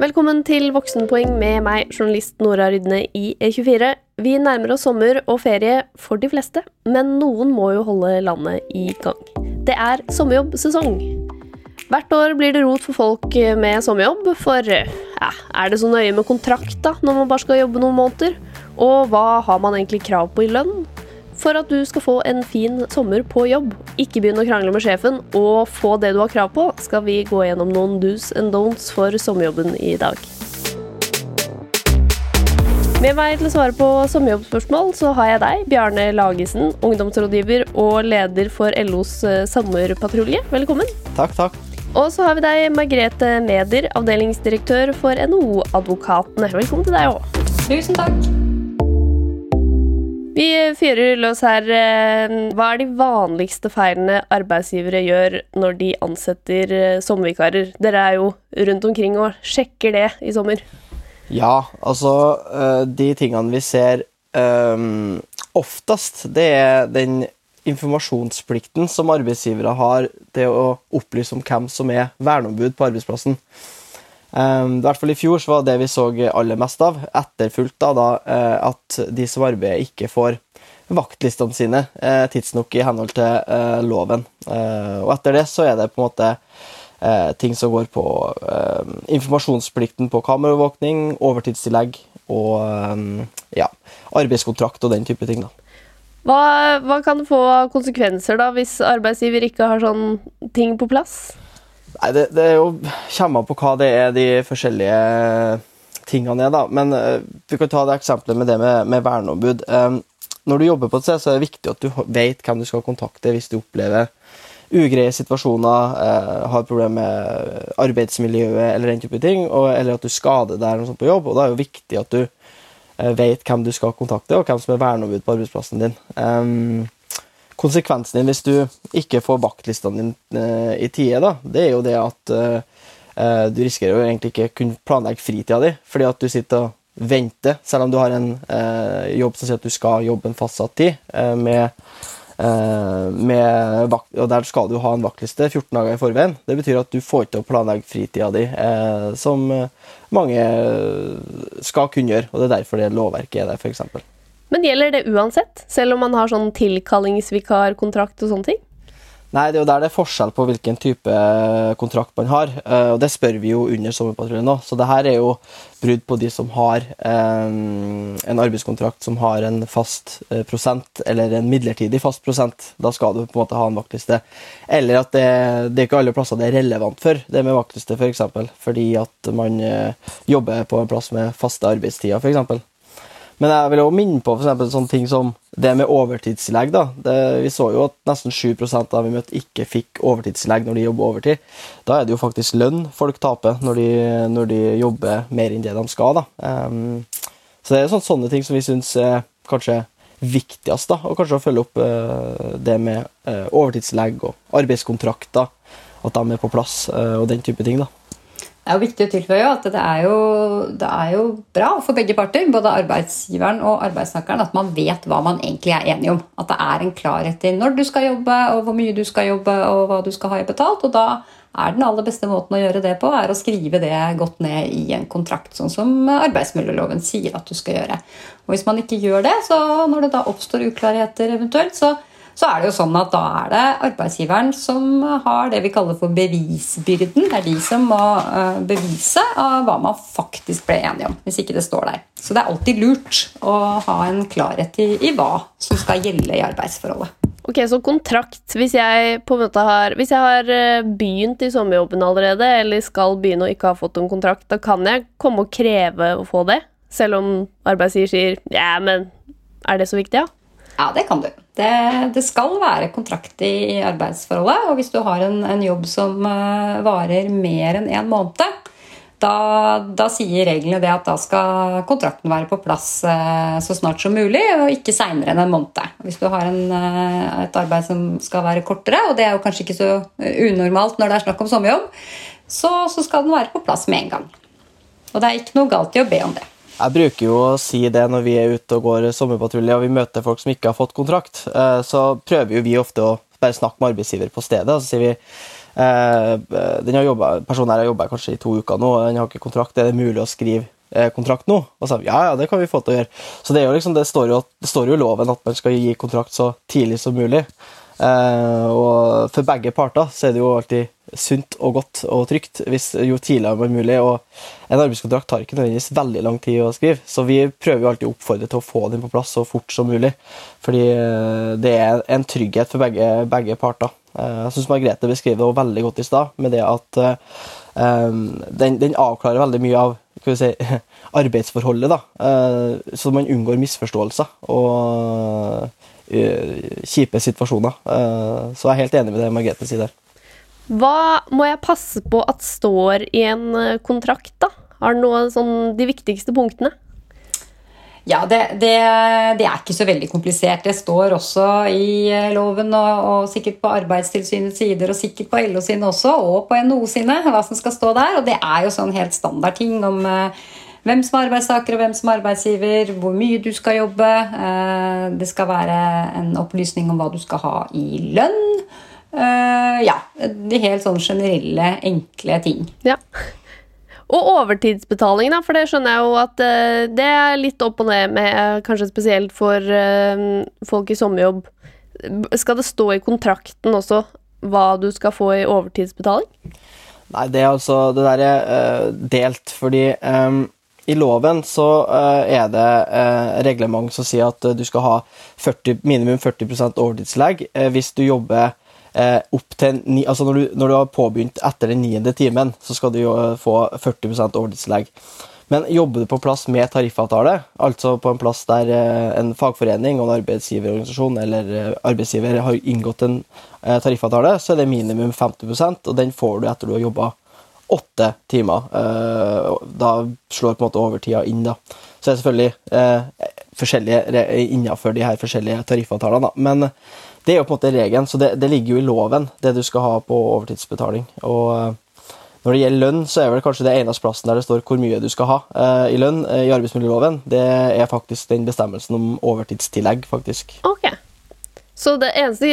Velkommen til Voksenpoeng med meg, journalist Nora Rydne i E24. Vi nærmer oss sommer og ferie for de fleste, men noen må jo holde landet i gang. Det er sommerjobbsesong. Hvert år blir det rot for folk med sommerjobb, for ja, er det så nøye med kontrakt da, når man bare skal jobbe noen måneder? Og hva har man egentlig krav på i lønn? For at du skal få en fin sommer på jobb, ikke begynne å krangle med sjefen og få det du har krav på, skal vi gå gjennom noen do's and don'ts for sommerjobben i dag. Med meg til å svare på sommerjobbspørsmål så har jeg deg, Bjarne Lagesen, ungdomsrådgiver og leder for LOs eh, sommerpatrulje. Velkommen. Takk, takk. Og så har vi deg, Margrethe Meder, avdelingsdirektør for NHO-advokatene. Velkommen til deg òg. Tusen takk. Vi fyrer løs her. Eh, hva er de vanligste feilene arbeidsgivere gjør når de ansetter eh, sommervikarer? Dere er jo rundt omkring og sjekker det i sommer. Ja, altså eh, De tingene vi ser um, oftest, det er den informasjonsplikten som arbeidsgivere har til å opplyse om hvem som er verneombud på arbeidsplassen. Um, I hvert fall i fjor så var det vi så aller mest av, etterfulgt av da, uh, at de som arbeider, ikke får vaktlistene sine uh, tidsnok i henhold til uh, loven. og etter det så er det på en måte ting som går på informasjonsplikten på kameraovervåkning, overtidstillegg og ja, arbeidskontrakt og den type ting. da. Hva, hva kan få konsekvenser da, hvis arbeidsgiver ikke har sånn ting på plass? Nei, det, det jo kommer på hva det er de forskjellige tingene er, da. Men uh, vi kan ta det eksempelet med det med, med verneombud. Um, når du jobber på et sted, så er det viktig at du vet hvem du skal kontakte hvis du opplever ugreie situasjoner, uh, har problemer med arbeidsmiljøet eller den type ting, og, eller at du skader deg eller på jobb. og Da er det jo viktig at du uh, vet hvem du skal kontakte, og hvem som er verneombud på arbeidsplassen din. Um, konsekvensen din hvis du ikke får vaktlistene dine uh, i tide, da, det er jo det at uh, du risikerer jo egentlig ikke kunne planlegge fritida di, fordi at du sitter og venter, selv om du har en jobb som sier at du skal jobbe en fastsatt tid, med, med vakt, og der skal du ha en vaktliste 14 dager i forveien. Det betyr at du får ikke til å planlegge fritida di, som mange skal kunne gjøre, og det er derfor det lovverket er der, f.eks. Men gjelder det uansett, selv om man har sånn tilkallingsvikarkontrakt og sånne ting? Nei, det er jo der det er forskjell på hvilken type kontrakt man har. Eh, og det spør vi jo under sommerpatruljen nå. Så det her er jo brudd på de som har um, en arbeidskontrakt som har en fast prosent, eller en midlertidig fast prosent. Da skal du på en måte ha en vaktliste. Eller at det, det er ikke alle plasser det er relevant for, det med vaktliste f.eks. For eksempel, fordi at man jobber på en plass med faste arbeidstider, f.eks. Men jeg vil også minne på for sånne ting som det med overtidstillegg. da. Det, vi så jo at nesten 7% av vi møtte, ikke fikk overtidstillegg når de jobber overtid. Da er det jo faktisk lønn folk taper når de, når de jobber mer enn det de skal. da. Um, så det er sånne, sånne ting som vi syns er kanskje viktigst. da, Og kanskje å følge opp uh, det med uh, overtidstillegg og arbeidskontrakter. At de er på plass, uh, og den type ting. da. Det er jo viktig å tilføye at det er, jo, det er jo bra for begge parter, både arbeidsgiveren og arbeidstakeren, at man vet hva man egentlig er enig om. At det er en klarhet i når du skal jobbe, og hvor mye du skal jobbe, og hva du skal ha i betalt. Og da er den aller beste måten å gjøre det på, er å skrive det godt ned i en kontrakt, sånn som arbeidsmiljøloven sier at du skal gjøre. Og hvis man ikke gjør det, så når det da oppstår uklarheter eventuelt, så så er det jo sånn at da er det arbeidsgiveren som har det vi kaller for bevisbyrden. Det er de som må bevise bevise hva man faktisk ble enige om, hvis ikke det står der. Så det er alltid lurt å ha en klarhet i, i hva som skal gjelde i arbeidsforholdet. Ok, Så kontrakt. Hvis jeg på en måte har, hvis jeg har eh, begynt i sommerjobben allerede, eller skal begynne og ikke har fått en kontrakt, da kan jeg komme og kreve å få det? Selv om arbeidsgiver sier ja, men er det så viktig, ja? Ja, det kan du. Det, det skal være kontrakt i arbeidsforholdet. Og hvis du har en, en jobb som uh, varer mer enn én en måned, da, da, sier reglene det at da skal kontrakten være på plass uh, så snart som mulig, og ikke seinere enn en måned. Hvis du har en, uh, et arbeid som skal være kortere, og det er jo kanskje ikke så unormalt når det er snakk om sommerjobb, så, så skal den være på plass med en gang. Og det er ikke noe galt i å be om det. Jeg bruker jo å si det når vi er ute og går sommerpatrulje og vi møter folk som ikke har fått kontrakt. Eh, så prøver jo vi ofte å bare snakke med arbeidsgiver på stedet. og Så sier vi eh, den har jobbet, Personen her har jobba kanskje i to uker nå, den har ikke kontrakt. Er det mulig å skrive eh, kontrakt nå? Og så ja, ja, det kan vi få til å gjøre. Så det, liksom, det, står jo, det står jo loven at man skal gi kontrakt så tidlig som mulig. Og for begge parter så er det jo alltid sunt og godt og trygt hvis, jo tidligere man mulig. Og en arbeidskontrakt tar ikke nødvendigvis veldig lang tid å skrive, så vi prøver jo alltid å oppfordre til å få den på plass så fort som mulig. Fordi eh, det er en trygghet for begge, begge parter. Eh, jeg syns Margrethe beskriver det veldig godt i stad, med det at um, den, den, avklarer veldig mye av si, arbeidsforholdet, da, så man unngår misforståelser. og Eh, kjipe situasjoner. Eh, så jeg er helt enig med det Margrethe sier der. Hva må jeg passe på at står i en eh, kontrakt, da? Har du noen sånn de viktigste punktene? Ja, det, det, det, er ikke så veldig komplisert. Det står også i loven og, og, sikkert på Arbeidstilsynets sider og sikkert på LO sine også, og på NHO sine, hva som skal stå der. Og det er jo sånn helt standard ting om hvem som er arbeidstaker og hvem som er arbeidsgiver, hvor mye du skal jobbe. Eh, det skal være en opplysning om hva du skal ha i lønn. Eh, ja, de helt sånn generelle, enkle ting. Ja. Og overtidsbetaling, da, for det skjønner jeg jo at uh, det er litt opp og ned med, kanskje spesielt for uh, folk i sommerjobb. Skal det stå i kontrakten også hva du skal få i overtidsbetaling? Nei, det er altså Det der er uh, delt, fordi um, i loven så uh, er det uh, reglement som sier at uh, du skal ha 40, minimum 40% overtidslegg hvis du jobber opp til ni, altså når du, når du, har påbegynt etter den niende timen, så skal du jo få 40% overtidslegg. Men jobber du på plass med tariffavtale, altså på en plass der en fagforening og en arbeidsgiverorganisasjon eller arbeidsgiver har inngått en tariffavtale, så er det minimum 50% og den får du etter du har jobba åtte timer. Eh, da slår på en måte overtida inn, da. Så det er selvfølgelig eh, forskjellige innenfor de her forskjellige tariffavtalene, da. Men det er jo på en måte regelen, så det, det, ligger jo i loven, det du skal ha på overtidsbetaling. Og eh, når det gjelder lønn, så er vel kanskje det eneste plassen der det står hvor mye du skal ha i lønn i arbeidsmiljøloven, det er faktisk den bestemmelsen om overtidstillegg, faktisk. Ok. Så det eneste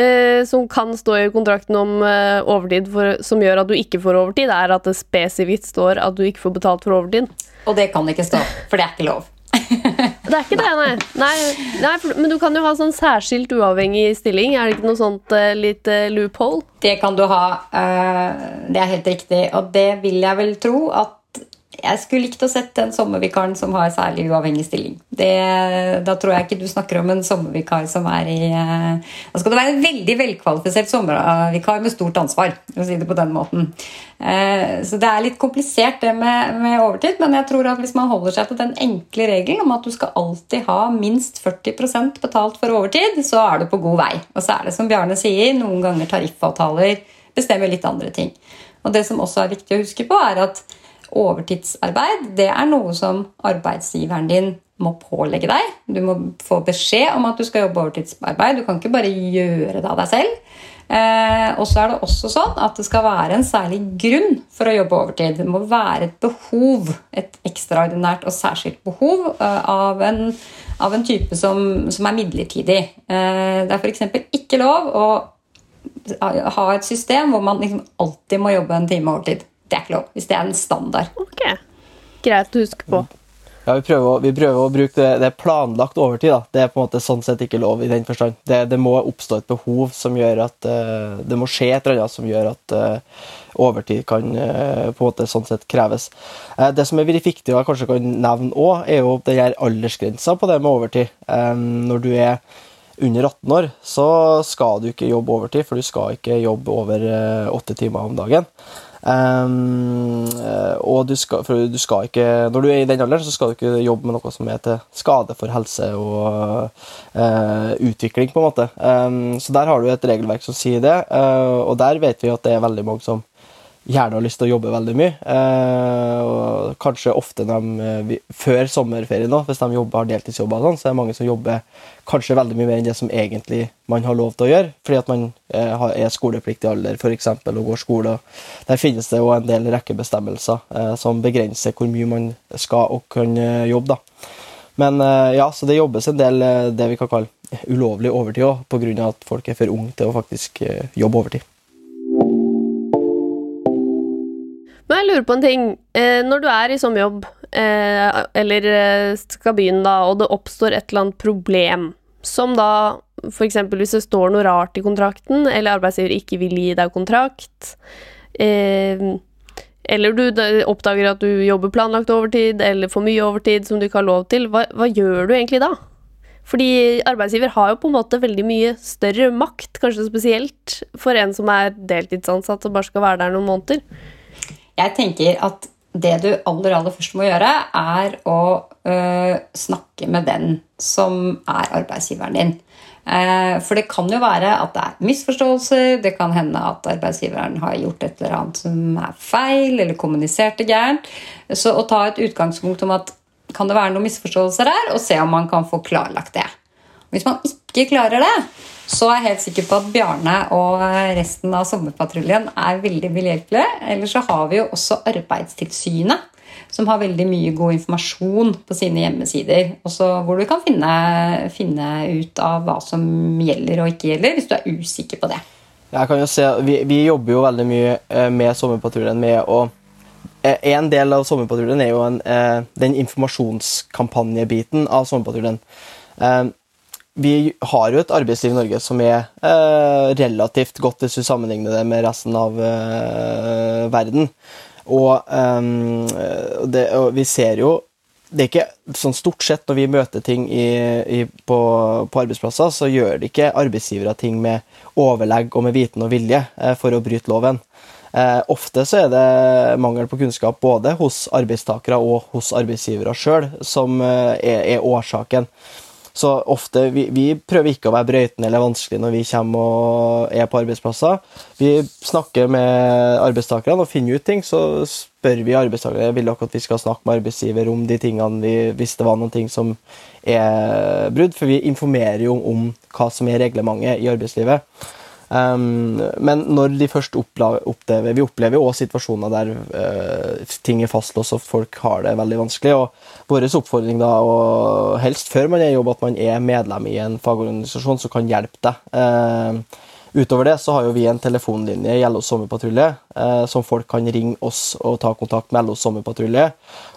eh, som kan stå i kontrakten om eh, overtid for, som gjør at du ikke får overtid, er at det spesifikt står at du ikke får betalt for overtid. Og det kan ikke stå, for det er ikke lov. det er ikke det, nei. nei, nei for, men du kan jo ha sånn særskilt uavhengig stilling. Er det ikke noe sånt uh, litt uh, loophole? Det kan du ha. Uh, det er helt riktig. Og det vil jeg vel tro at jeg skulle likt å sett den sommervikaren som har særlig uavhengig stilling. Det, da tror jeg ikke du snakker om en sommervikar som er i eh, Da skal det være en veldig velkvalifisert sommervikar med stort ansvar, for å si det på den måten. Eh, så det er litt komplisert det med, med, overtid, men jeg tror at hvis man holder seg til den enkle regelen om at du skal alltid ha minst 40% betalt for overtid, så er du på god vei. Og så er det som Bjarne sier, noen ganger tariffavtaler bestemmer litt andre ting. Og det som også er viktig å huske på, er at overtidsarbeid det er noe som arbeidsgiveren din må pålegge deg. Du må få beskjed om at du skal jobbe overtidsarbeid. Du kan ikke bare gjøre det av deg selv. Eh, og så er det også sånn at det skal være en særlig grunn for å jobbe overtid. Det må være et behov, et ekstraordinært og særskilt behov eh, av, en, av, en, type som, som er midlertidig. Eh, det er f.eks. ikke lov å ha et system hvor man liksom alltid må jobbe en time overtid. Det er ikke lov, hvis det er en standard. Ok, Greit å huske på. Ja, vi prøver, vi prøver å bruke det, det er planlagt overtid. da. Det er på en måte sånn sett ikke lov i den forstand. Det, det må oppstå et behov som gjør at uh, Det må skje et eller annet som gjør at uh, overtid kan uh, på en måte sånn sett kreves. det som er veldig viktig, og jeg kanskje kan nevne òg, er jo den her aldersgrensa på det med overtid. Um, når du er under 18 år, så skal du ikke jobbe overtid, for du skal ikke jobbe over åtte timer om dagen. Um, og du skal, for du skal ikke Når du er i den alderen, så skal du ikke jobbe med noe som er til skade for helse og uh, utvikling, på en måte. Um, så der har du et regelverk som sier det, uh, og der vet vi at det er veldig mange som gjerne har lyst til å jobbe veldig mye. Eh, og kanskje ofte de, eh, før sommerferien, da, hvis de jobber, har deltidsjobber, sånn, så er det mange som jobber kanskje veldig mye mer enn det som egentlig man har lov til å gjøre, fordi at man eh, er skolepliktig alder f.eks. og går skole. Der finnes det jo en del rekkebestemmelser eh, som begrenser hvor mye man skal og kan eh, jobbe. da. Men eh, ja, så det jobbes en del det vi kan kalle ulovlig overtid òg, pga. at folk er for unge til å faktisk jobbe overtid. Men jeg lurer på en ting. Eh, når du er i sommerjobb, eh, eller eh, skal begynne da, og det oppstår et eller annet problem, som da f.eks. hvis det står noe rart i kontrakten, eller arbeidsgiver ikke vil gi deg kontrakt, eller du oppdager at du jobber planlagt overtid, eller for mye overtid som du ikke har lov til, hva, hva gjør du egentlig da? Fordi arbeidsgiver har jo på en måte veldig mye større makt, kanskje spesielt for en som er deltidsansatt og bare skal være der noen måneder. Jeg tenker at det du aller, aller først må gjøre, er å øh, snakke med den som er arbeidsgiveren din. Eh, for det kan jo være at det er misforståelser, det kan hende at arbeidsgiveren har gjort et eller annet som er feil, eller kommunisert det gærent. Så å ta et utgangspunkt om at kan det være noen misforståelser her, og se om man kan få klarlagt det. Hvis man ikke klarer det, så er jeg helt sikker på at Bjarne og resten av sommerpatruljen er veldig behjelpelige. Eller så har vi jo også Arbeidstilsynet, som har veldig mye god informasjon på sine hjemmesider. Også hvor du kan finne, finne ut av hva som gjelder og ikke gjelder, hvis du er usikker på det. Jeg kan jo se, vi, vi jobber jo veldig mye eh, med Sommerpatruljen med å Eh, en del av Sommerpatruljen er jo en, eh, den informasjonskampanjebiten av Sommerpatruljen. Eh, vi har jo et arbeidsliv i Norge som er relativt godt hvis du sammenligner det med resten av verden. Og, det, og vi ser jo det er ikke sånn Stort sett når vi møter ting i, i, på, på, arbeidsplasser, så gjør det ikke arbeidsgivere ting med overlegg og med viten og vilje for å bryte loven. Eh, ofte så er det mangel på kunnskap både hos arbeidstakere og hos arbeidsgivere sjøl som eh, er, er, årsaken. Så ofte, vi, vi, prøver ikke å være brøytende eller vanskelig når vi kommer og er på arbeidsplasser. Vi snakker med arbeidstakerne og finner ut ting. Så spør vi arbeidstakere vil dere at vi skal snakke med arbeidsgiver om de tingene vi, hvis det var noen ting som er brudd. For vi informerer jo om hva som er reglementet i arbeidslivet. Um, men når de først opplever Vi opplever jo også situasjoner der uh, ting er fastlåst og folk har det veldig vanskelig. og Vår oppfordring da, og helst før man er i jobb, at man er medlem i en fagorganisasjon som kan hjelpe deg. Uh, Utover det så har jo vi en telefonlinje i LOs sommerpatrulje, uh, som folk kan ringe oss og ta kontakt med LOs sommerpatrulje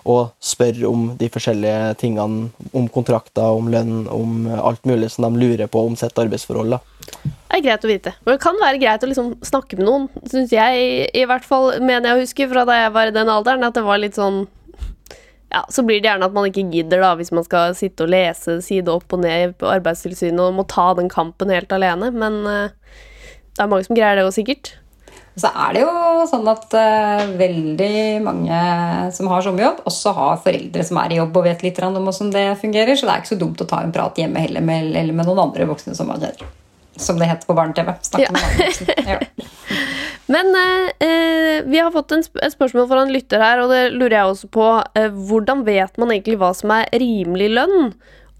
og spørre om de forskjellige tingene, om kontrakter, om lønn, om alt mulig som de lurer på om sitt arbeidsforhold. Da. Det er greit å vite. Og det kan være greit å liksom snakke med noen, syns jeg, i hvert fall mener jeg å huske fra da jeg var i den alderen, at det var litt sånn ja, Så blir det gjerne at man ikke gidder, da, hvis man skal sitte og lese side opp og ned på Arbeidstilsynet og må ta den kampen helt alene. Men uh, det er mange som greier det òg, sikkert. Så er det jo sånn at uh, veldig mange som har sommerjobb, også har foreldre som er i jobb og vet litt om hvordan det fungerer, så det er ikke så dumt å ta en prat hjemme heller med, eller med noen andre voksne som man kjenner. Som det heter på barne-TV. Ja. Ja. Men eh, vi har fått en sp et spørsmål fra en lytter her, og det lurer jeg også på. Eh, hvordan vet man egentlig hva som er rimelig lønn?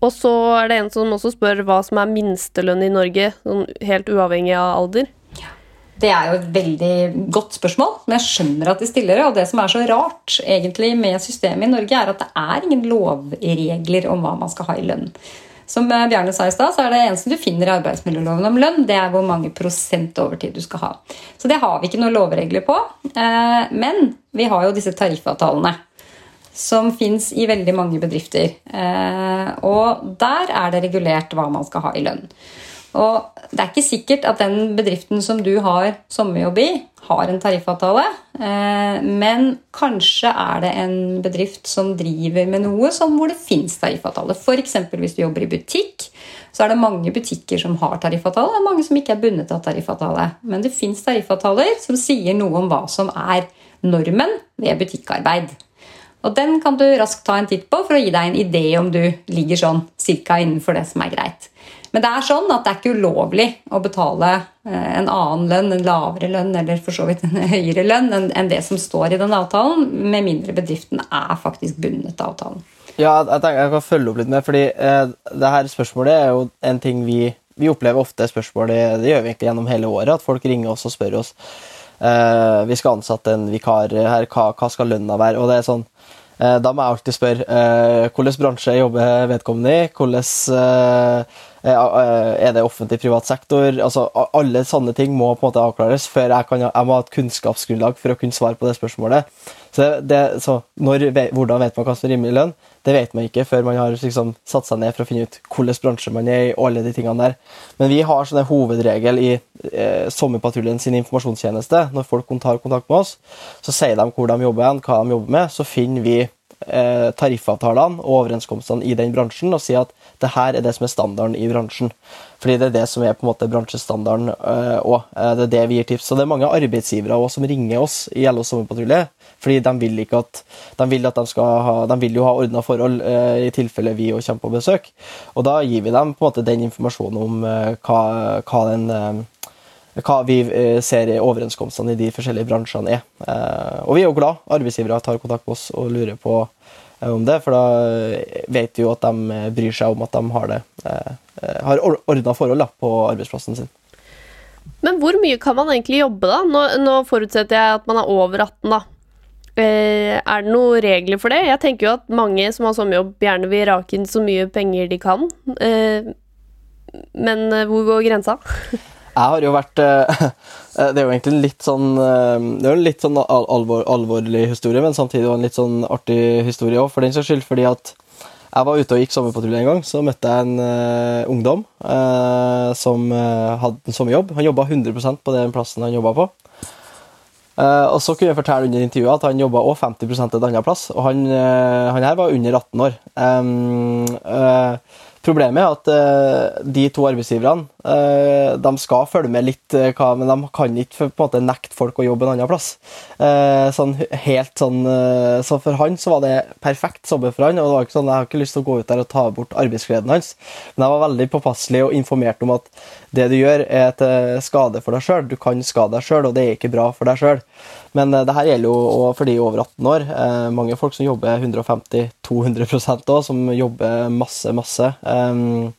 Og så er det en som også spør hva som er minstelønn i Norge, sånn helt uavhengig av alder. Det er jo et veldig godt spørsmål, men jeg skjønner at de stiller det. Og det som er så rart egentlig med systemet i Norge, er at det er ingen lovregler om hva man skal ha i lønn. Som eh, Bjarne sa i stad, så er det eneste du finner i arbeidsmiljøloven om lønn, det er hvor mange prosent overtid du skal ha. Så det har vi ikke noen lovregler på. Eh, men vi har jo disse tariffavtalene. Som fins i veldig mange bedrifter. Eh, og der er det regulert hva man skal ha i lønn. Og det er ikke sikkert at den bedriften som du har sommerjobb i, har en tariffavtale. Eh, men kanskje er det en bedrift som driver med noe som hvor det fins tariffavtale. F.eks. hvis du jobber i butikk, så er det mange butikker som har tariffavtale, og mange som ikke er bundet av tariffavtale. Men det fins tariffavtaler som sier noe om hva som er normen ved butikkarbeid. Og Den kan du raskt ta en titt på for å gi deg en idé om du ligger sånn cirka innenfor det som er greit. Men det er sånn at det er ikke ulovlig å betale eh, en annen lønn, en lavere lønn eller for så vidt en høyere lønn enn det som står i den avtalen, med mindre bedriften er faktisk bundet av avtalen. Ja, jeg jeg kan følge opp litt med, fordi eh, det her spørsmålet er jo en ting vi, vi opplever ofte spørsmål, det, det, gjør vi egentlig gjennom hele året, at folk ringer oss og spør oss eh, vi skal ansette en vikar her, hva, hva skal lønna være? Og det er sånn, Da må jeg alltid spørre eh, hvilken bransje jobber vedkommende i, hvordan eh, Eh, eh, Er det offentlig, privat sektor? Altså, alle sånne ting må på en måte avklares før jeg kan jeg må ha et kunnskapsgrunnlag for å kunne svare på det spørsmålet. Så, det, så når, Hvordan vet man hva som er rimelig lønn? Det vet man ikke før man har liksom satt seg ned for å finne ut hvilken bransje man er i. og alle de tingene der. Men vi har sånn en hovedregel i eh, Sommerpatruljen sin informasjonstjeneste. Når folk tar kontakt med oss, så sier de hvor de jobber, hva de jobber med. Så finner vi tariffavtalene og overenskomstene i den bransjen og si at det her er det som er standarden i bransjen. Fordi det er det som er på en måte bransjestandarden òg. eh, det er det vi gir tips. Så det er mange arbeidsgivere også som ringer oss i LO Sommerpatrulje, fordi de vil ikke at de vil de ha, de vil jo ha ordna forhold eh, i tilfelle vi kommer på besøk. Og da gir vi dem på en måte den informasjonen om eh, hva, hva den eh, hva vi eh, ser i overenskomstene i de forskjellige bransjene er. Eh, Og vi er jo glad arbeidsgivere tar kontakt med oss og lurer på eh, om det, for da vet vi jo at de bryr seg om at de har det har ordna forhold på arbeidsplassen sin. Men hvor mye kan man egentlig jobbe, da? Nå, nå forutsetter jeg at man er over 18, da. Er det noen regler for det? Jeg tenker jo at mange som har sommerjobb, gjerne vil rake inn så mye penger de kan. Men hvor går grensa? Jeg har jo vært eh, Det er jo egentlig en litt sånn eh, Det er jo en litt sånn alvor, alvorlig historie, men samtidig en litt sånn artig historie òg, for den saks skyld. Fordi at jeg var ute og gikk sommerpatrulje en gang, så møtte jeg en uh, ungdom uh, som uh, hadde en sommerjobb. Han jobba 100 på den plassen han jobba på. Eh, og så kunne jeg fortelle under intervjuet at han jobba også 50% et annet plass. Og han, eh, han her var under 18 år. Um, eh, problemet er at uh, de to arbeidsgiverne uh, skal følge med litt, uh, men de kan ikke måte nekte folk å jobbe en annen plass. Sånn helt sånn Så for han så var det perfekt sommer for han, og det var ikke sånn, jeg har ikke lyst til å gå ut der og ta bort arbeidsgleden hans. Men jeg var veldig påpasselig og informert om at det du gjør, er til skade for deg sjøl. Du kan skade deg sjøl, og det er ikke bra for deg sjøl. Men eh, det her gjelder jo for de over 18 år. Eh, mange folk som jobber 150-200% òg, som jobber masse, masse. Um,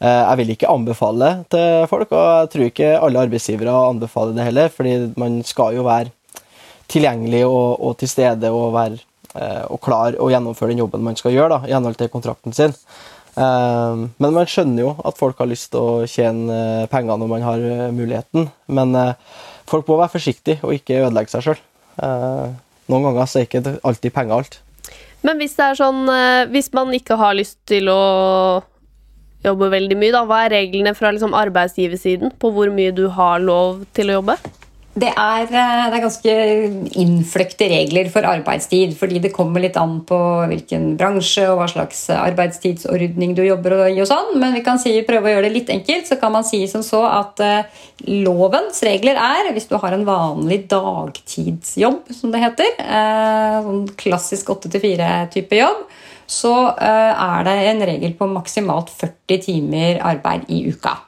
eh, jeg vil ikke anbefale til folk, og jeg tror ikke alle arbeidsgivere anbefaler det heller, fordi man skal jo være tilgjengelig og, og til stede og være eh, og klar å gjennomføre den jobben man skal gjøre da, i henhold til kontrakten sin. Eh, men man skjønner jo at folk har lyst til å tjene eh, penger når man har eh, muligheten. Men eh, folk må være forsiktige og ikke ødelegge seg sjøl. noen ganger så er ikke alltid penger alt. Men hvis det er sånn Hvis man ikke har lyst til å jobbe veldig mye, da, hva er reglene fra liksom arbeidsgiversiden på hvor mye du har lov til å jobbe? Det er, eh, det er ganske innfløkte regler for arbeidstid, fordi det kommer litt an på hvilken bransje og hva slags arbeidstidsordning du jobber i. og sånn, Men vi kan si, prøve å gjøre det litt enkelt, så kan man si som så at uh, lovens regler er hvis du har en vanlig dagtidsjobb, som det heter, uh, sånn klassisk 8-4-type jobb, så uh, er det en regel på maksimalt 40 timer arbeid i uka.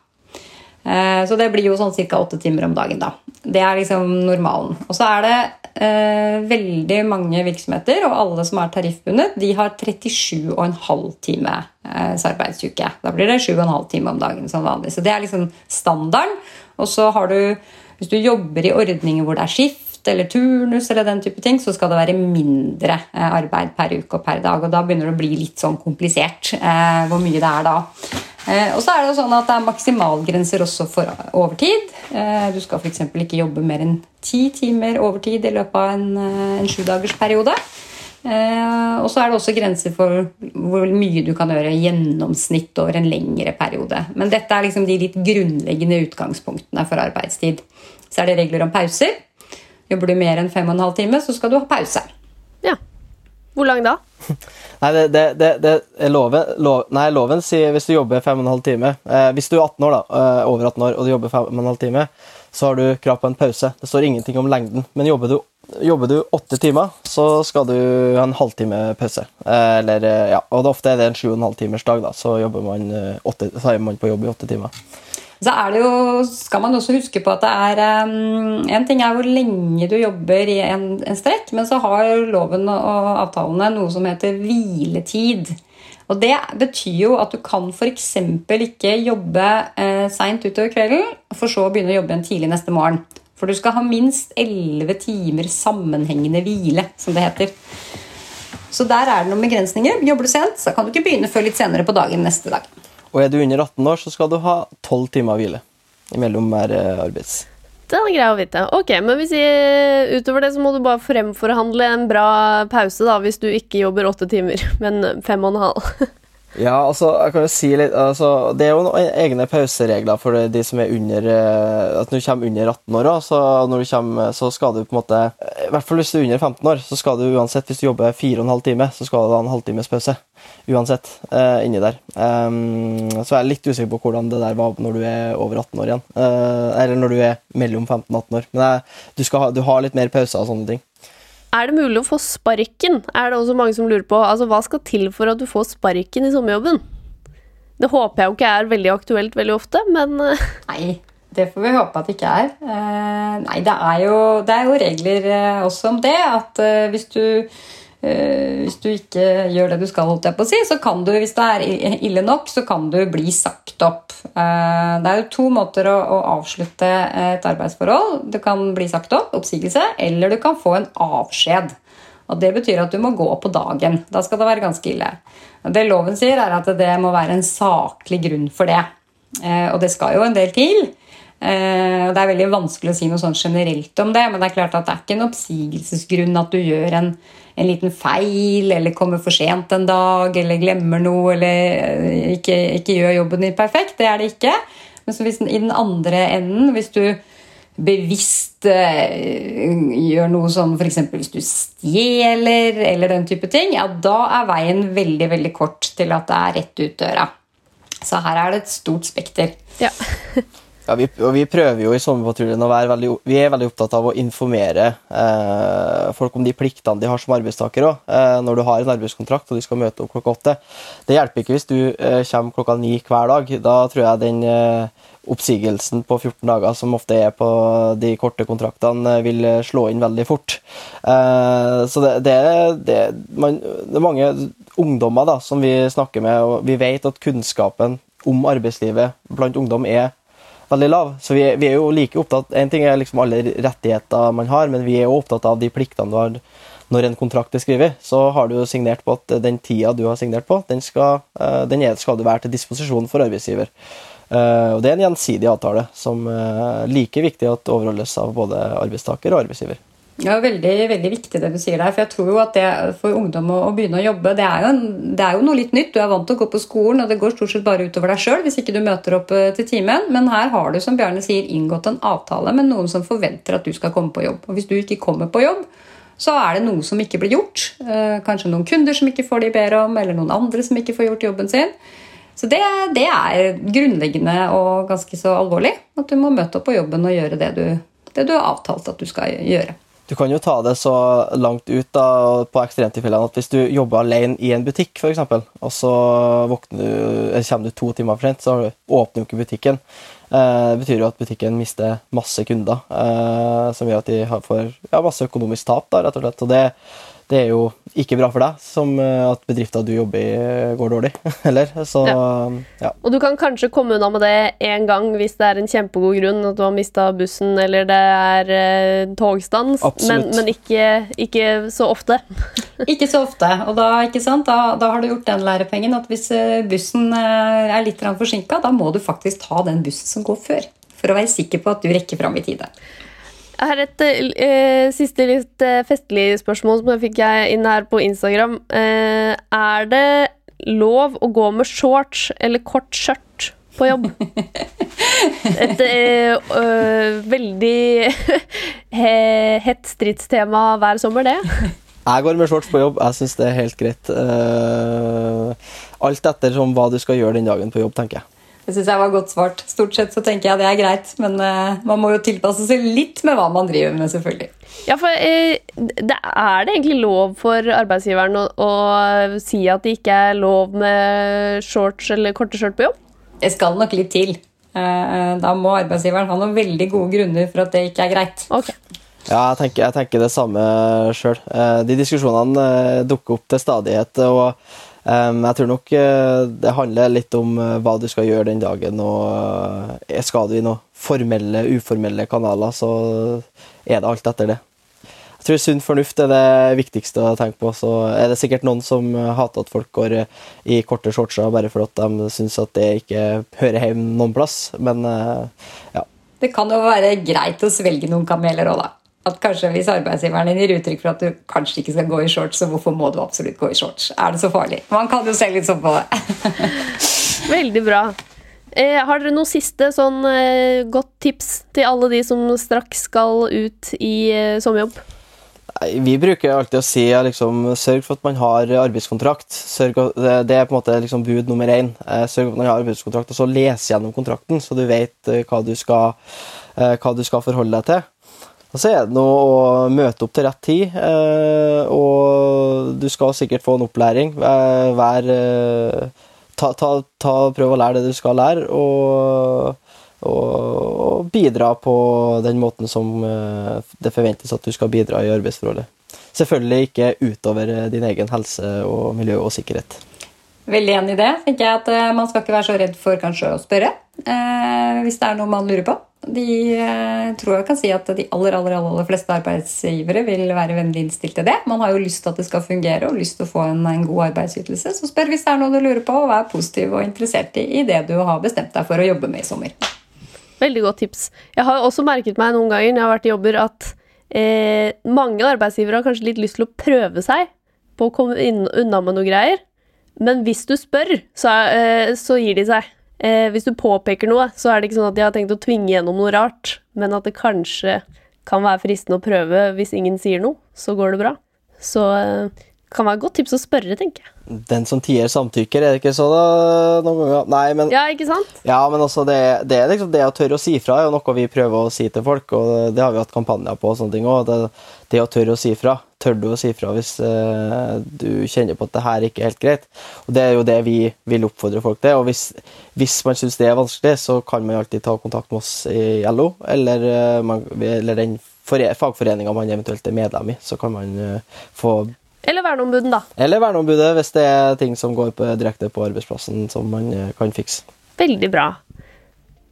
Eh, Så det blir jo sånn ca. åtte timer om dagen. da. Det er liksom normalen. Og så er det eh, veldig mange virksomheter, og alle som er tariffbundet, de har 37,5 times arbeidsuke. Da blir det 7,5 timer om dagen som vanlig. Så det er liksom standarden. Og så har du, hvis du jobber i ordninger hvor det er skift eller turnus, eller den type ting, så skal det være mindre eh, arbeid per uke og per dag. Og da begynner det å bli litt sånn komplisert eh, hvor mye det er da. Eh, og så er Det sånn at det er maksimalgrenser også for overtid. Eh, du skal f.eks. ikke jobbe mer enn ti timer overtid i løpet av en, eh, en sjudagersperiode. Og så er det også grenser for hvor mye du kan gjøre gjennomsnitt over en lengre periode. Men dette er liksom de litt grunnleggende utgangspunktene for arbeidstid. Så er det regler om pauser. Jobber du mer enn fem og en halv time, så skal du ha pause. Ja. Hvor lang da? Nei, det, det, det, det er loven, lov, nei, loven sier hvis du jobber fem og en halv time eh, Hvis du er 18 år, da, eh, over 18 år og du jobber fem og en halv time, så har du krav på en pause. Det står ingenting om lengden. Men jobber du, jobber du åtte timer, så skal du ha en halvtime pause. Eh, eller, eh, ja, og ofte er det en sju og en halv timers dag, da, så, man, eh, åtte, så er man på jobb i åtte timer. Så er det jo, skal man også huske på at det er um, En ting er hvor lenge du jobber i en, en strekk, men så har loven og avtalene noe som heter hviletid. Og Det betyr jo at du kan f.eks. ikke jobbe eh, seint utover kvelden, for så å begynne å jobbe igjen tidlig neste morgen. For du skal ha minst 11 timer sammenhengende hvile, som det heter. Så der er det noen begrensninger. Jobber du sent, så kan du ikke begynne før litt senere på dagen neste dag. Og er du under 18 år, så skal du ha 12 timer hvile mellom hver eh, arbeids... Det er grei å vite. Ok, men hvis jeg, utover det så må du bare fremforhandle en bra pause, da, hvis du ikke jobber åtte timer, men fem og en halv. Ja, altså, jeg kan jo si litt altså, Det er jo noen egne pauseregler for de som er under eh, At når du kommer under 18 år, så, når du kommer, så skal du på en måte I hvert fall hvis du er under 15 år, så skal du uansett, hvis du jobber fire og en halv time, så skal du ha en halvtimes pause. Uansett. Uh, inni der. Um, så jeg er litt usikker på hvordan det der var når du er over 18 år igjen. Uh, eller når du er mellom 15 og 18 år. Men jeg, du, ha, du har litt mer pauser og sånne ting. Er det mulig å få sparken? Er det også mange som lurer på. Altså, Hva skal til for at du får sparken i sommerjobben? Det håper jeg jo ikke er veldig aktuelt veldig ofte, men eh, Nei, det får vi håpe at det ikke er. Eh, nei, det er, jo, det er jo regler eh, også om det. At hvis du hvis du ikke gjør det du skal, holdt jeg på å si, så kan du, hvis det er ille nok, så kan du bli sagt opp. Uh, det er jo to måter å, å, avslutte et arbeidsforhold. Du kan bli sagt opp, oppsigelse, eller du kan få en avskjed. Og Det betyr at du må gå på dagen. Da skal det være ganske ille. Det loven sier, er at det må være en saklig grunn for det. Uh, og det skal jo en del til. Det er veldig vanskelig å si noe sånn generelt om det, men det er klart at det er ikke en oppsigelsesgrunn at du gjør en en liten feil, eller kommer for sent en dag, eller glemmer noe, eller eh, ikke, ikke gjør jobben din perfekt. Det er det ikke. Men hvis, i den andre enden, hvis du bevisst uh, gjør noe som f.eks. hvis du stjeler, eller den type ting, ja, da er veien veldig, veldig kort til at det er rett ut døra. Så her er det et stort spekter. Ja. Ja, vi, og vi prøver jo i Sommerpatruljen å være veldig, vi er veldig opptatt av å informere eh, folk om de pliktene de har som arbeidstaker eh, når du har en arbeidskontrakt og de skal møte opp klokka åtte. Det hjelper ikke hvis du eh, kommer klokka ni hver dag. Da tror jeg den eh, oppsigelsen på 14 dager, som ofte er på de korte kontraktene, eh, vil eh, slå inn veldig fort. så det, det, det, man, det, er mange ungdommer da, som vi snakker med, og vi vet at kunnskapen om arbeidslivet blant ungdom er veldig lav. Så vi, vi, er jo like opptatt En ting er liksom alle rettigheter man har, men vi er jo opptatt av de pliktene du har når en kontrakt er skrevet. Så har du signert på at den tida du har signert på, den skal, eh, den skal du være til disposisjon for arbeidsgiver. Eh, og Det er en gjensidig avtale som er eh, like viktig at overholdes av både arbeidstaker og arbeidsgiver. Ja, veldig, veldig viktig det du sier der. For jeg tror jo at det for ungdom å, å begynne å jobbe, det er, en, det er, jo noe litt nytt. Du er vant til å gå på skolen, og det går stort sett bare utover deg sjøl hvis ikke du møter opp eh, til timen. Men her har du, som Bjarne sier, inngått en avtale med noen som forventer at du skal komme på jobb. Og hvis du ikke kommer på jobb, så er det noe som ikke blir gjort. Eh, kanskje noen kunder som ikke får de ber om, eller noen andre som ikke får gjort jobben sin. Så det, det er grunnleggende og ganske så alvorlig. At du må møte opp på jobben og gjøre det du, det du har avtalt at du skal gjøre. Du kan jo ta det så langt ut da, på ekstremtilfellene at hvis du jobber alene i en butikk, eksempel, og så du, kommer du to timer for sent, så åpner jo ikke butikken. Eh, det betyr jo at butikken mister masse kunder, eh, som gjør at de får ja, masse økonomisk tap. da, rett og slett. Og det, det er jo ikke bra for deg som eh, at bedrifta du jobber i, eh, går dårlig. Eller? Så, ja. ja. Og du kan kanskje komme unna med det én gang hvis det er en kjempegod grunn, at du har mista bussen eller det er eh, togstans, men, men ikke, ikke, så ofte. ikke så ofte. Og da, da, da, har du gjort den lærepengen at hvis eh, bussen er litt forsinka, da må du faktisk ta den bussen som går før. For å være sikker på at du rekker fram i tide. Jeg har et uh, siste litt uh, festlig spørsmål som jeg fikk jeg inn her på Instagram. Uh, er det lov å gå med shorts eller kort skjørt på jobb? Et veldig hett stridstema hver sommer, det. Jeg går med shorts på jobb. Jeg syns det er helt greit. alt etter hva du skal gjøre den dagen på jobb, tenker jeg. Det syns jeg var godt svart. Stort sett så tenker jeg det er greit, men uh, man må jo tilpasse seg litt med hva man driver med, selvfølgelig. Ja, for uh, det Er det egentlig lov for arbeidsgiveren å, å, si at det ikke er lov med shorts eller korte skjørt på jobb? Det skal nok litt til. Uh, da må arbeidsgiveren ha noen veldig gode grunner for at det ikke er greit. Okay. Ja, jeg tenker, jeg tenker det samme sjøl. De diskusjonene dukker opp til stadighet. og jeg tror nok uh, det handler litt om uh, hva du skal gjøre den dagen. og uh, Skal du i noen formelle, uformelle kanaler, så er det alt etter det. Jeg tror sunn fornuft er det viktigste å tenke på. Så er det sikkert noen som hater at folk går i korte shortser bare fordi de syns at det ikke hører hjemme noen plass. Men ja. Det kan jo være greit å svelge noen kameler òg, da. At kanskje Hvis arbeidsgiveren din gir uttrykk for at du kanskje ikke skal gå i shorts, så hvorfor må du absolutt gå i shorts? Er det så farlig? Man kan jo se litt sånn på det. Veldig bra. Eh, har dere noe siste sånn eh, godt tips til alle de som straks skal ut i eh, sommerjobb? Vi bruker alltid å si liksom, sørg for at man har arbeidskontrakt. Sørg, det er på en måte liksom bud nummer én. Eh, sørg for at man har arbeidskontrakt, og så les gjennom kontrakten, så du vet eh, hva du skal, eh, hva du skal forholde deg til. Og så er det noe å møte opp til rett tid, og du skal sikkert få en opplæring. Vær ta, ta, ta, prøv å lære det du skal lære, og, og, og, bidra på den måten som eh, det forventes at du skal bidra i arbeidsforholdet. Selvfølgelig ikke utover eh, din egen helse og miljø og sikkerhet. Veldig enig i det. tenker jeg at eh, Man skal ikke være så redd for kanskje å spørre eh, hvis det er noe man lurer på. De eh, tror jeg kan si at de aller, aller, aller fleste arbeidsgivere vil være vennlig innstilt til det. Man har jo lyst til at det skal fungere og lyst til å få en, en god arbeidsytelse. Så spør hvis det er noe du lurer på, og vær positiv og interessert i, i det du har bestemt deg for å jobbe med i sommer. Veldig godt tips. Jeg har også merket meg noen ganger når jeg har vært i jobber, at eh, mange arbeidsgivere har kanskje litt lyst til å prøve seg på å komme inn, unna med noe greier. Men hvis du spør, så, er, så gir de seg. Eh, hvis du påpeker noe, så er det ikke sånn at de har tenkt å tvinge gjennom noe rart, men at det kanskje kan være fristende å prøve hvis ingen sier noe, så går det bra. Så eh, kan være et godt tips å spørre, tenker jeg. Den som tier, samtykker, er det ikke så da? Noen ganger? Nei, men Ja, ikke sant? Ja, men altså, det, det, liksom, det å tørre å si fra er jo noe vi prøver å si til folk, og det har vi hatt kampanjer på og sånne ting òg. Det, det, å tørre å si fra. Tør du å si fra hvis uh, du kjenner på at det her ikke er helt greit? Og Det er jo det vi vil oppfordre folk til. Og hvis, hvis man syns det er vanskelig, så kan man alltid ta kontakt med oss i LO, eller, uh, man, eller den fagforeninga man eventuelt er medlem i. Så kan man uh, få eller verneombudet, da. Eller verneombudet, hvis det er ting som går på, direkte på arbeidsplassen som man eh, kan fikse. Veldig bra.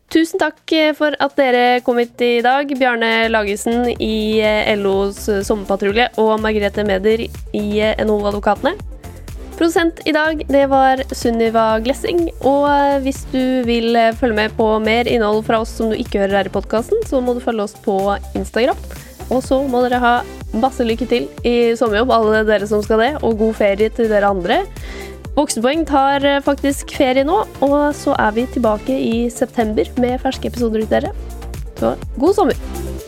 Tusen takk eh, for at dere kom hit i dag. Bjarne Lagesen i eh, LOs sommerpatrulje og Margrethe Meder i NHO Advokatene. Produsent i dag, det var Sunniva Glessing. Og hvis du vil følge med på mer innhold fra oss som du ikke hører her i podkasten, så må du følge oss på Instagram. Og så må dere ha masse lykke til i sommerjobb, alle dere som skal det, og god ferie til dere andre. Voksenpoeng tar eh, faktisk ferie nå, og så er vi tilbake i september med ferske episoder til dere. Så god sommer!